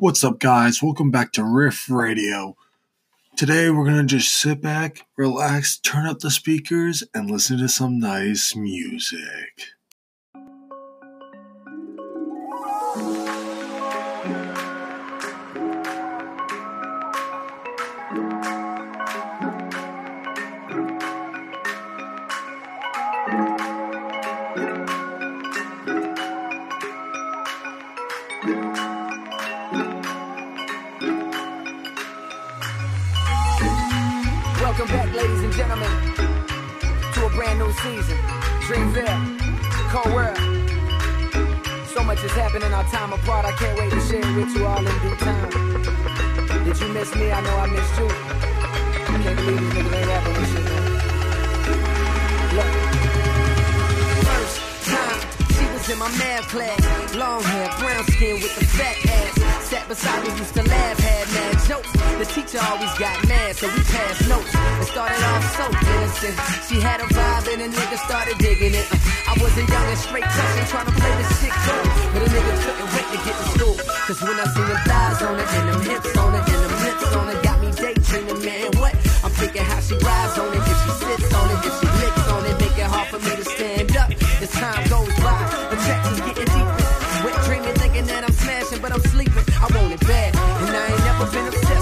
What's up, guys? Welcome back to Riff Radio. Today, we're gonna just sit back, relax, turn up the speakers, and listen to some nice music. Welcome back, ladies and gentlemen, to a brand new season. Dreamville, Cole World. So much has happened in our time apart. I can't wait to share it with you all in due time. Did you miss me? I know I missed you. I can't believe these niggas ain't rapping this shit, man. Look. First time she was in my math class. Long hair, brown skin with the fat teacher always got mad, so we passed notes. It started off so innocent. She had a vibe and a nigga started digging it. I was a young and straight touching, trying to play the shit cool. But a nigga couldn't wait to get to school. Cause when I seen the thighs on it, and them hips on it, and them lips on it, got me daydreaming, man. What? I'm thinking how she rides on it, if she sits on it, if she licks on it, make it hard for me to stand up. As time goes by, the tracks is getting deeper. Wet dreaming, thinking that I'm smashing, but I'm sleeping. I want it bad, and I ain't never been obsessed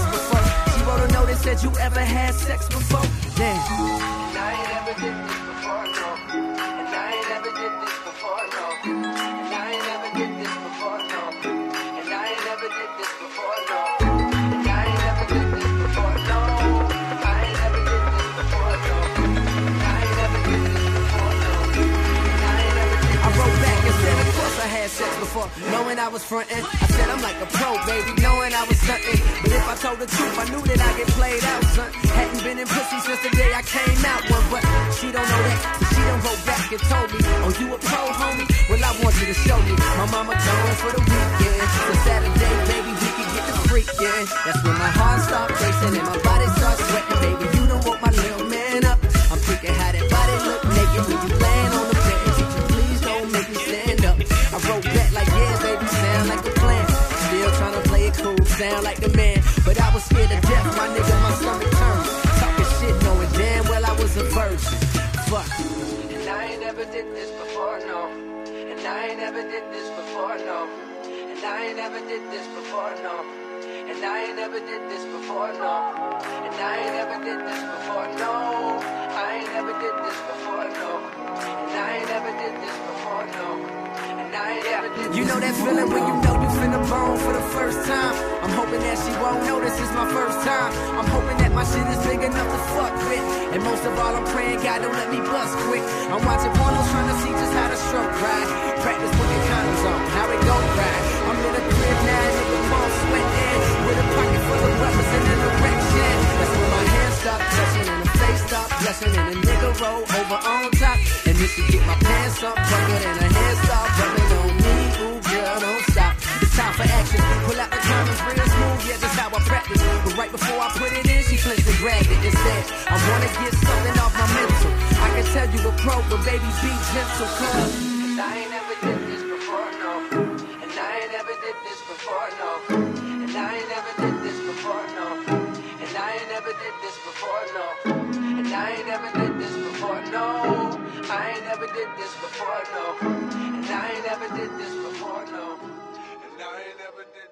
note and said, You ever had sex before? And I never never never never never never never never wrote back and said, of course I had sex before, knowing I was frontin'. I said I'm like a pro, baby, knowing I was stuntin'. But if I told the truth, I knew that I get and told me, oh, you a pro, homie? Well, I want you to show me. My mama gone for the weekend. So Saturday, baby, we can get the freak, yeah. That's when my heart starts racing and my body starts sweating, baby. You don't woke my little man up. I'm thinking how that body look naked when you laying on the bed. Teacher, please don't make me stand up. I wrote back like, yeah, baby, sound like a plan. Still trying to play it cool, sound like the man. But I was scared to death, my nigga, never did this before, no. And I ain't never did this before, no. And I ain't never did this before, no. And I ain't never did this before, no. And I ain't never did this before, no. I ain't never did this before, no. And I ain't never did this before, no. And I ain't never did You know that feeling when you know you finna bone for the first time. Hoping that she won't this is my first time. I'm hoping that my shit is big enough to fuck with. And most of all, I'm praying God don't let me bust quick. I'm watching pornos trying to see just how to stroke ride. Smooth, yeah, how I practice. But right before I put it in, she flinched and grabbed it and said, I wanna get something off my mental. I can tell you a pro, but baby, be gentle, cuz. I ain't never did this before, no. And I ain't never did this before, no. And I ain't never did this before, no. And I ain't never did this before, no. And I ain't never did this before, no. I ain't never did this before, no. And I ain't never did this before, no. And I ain't never did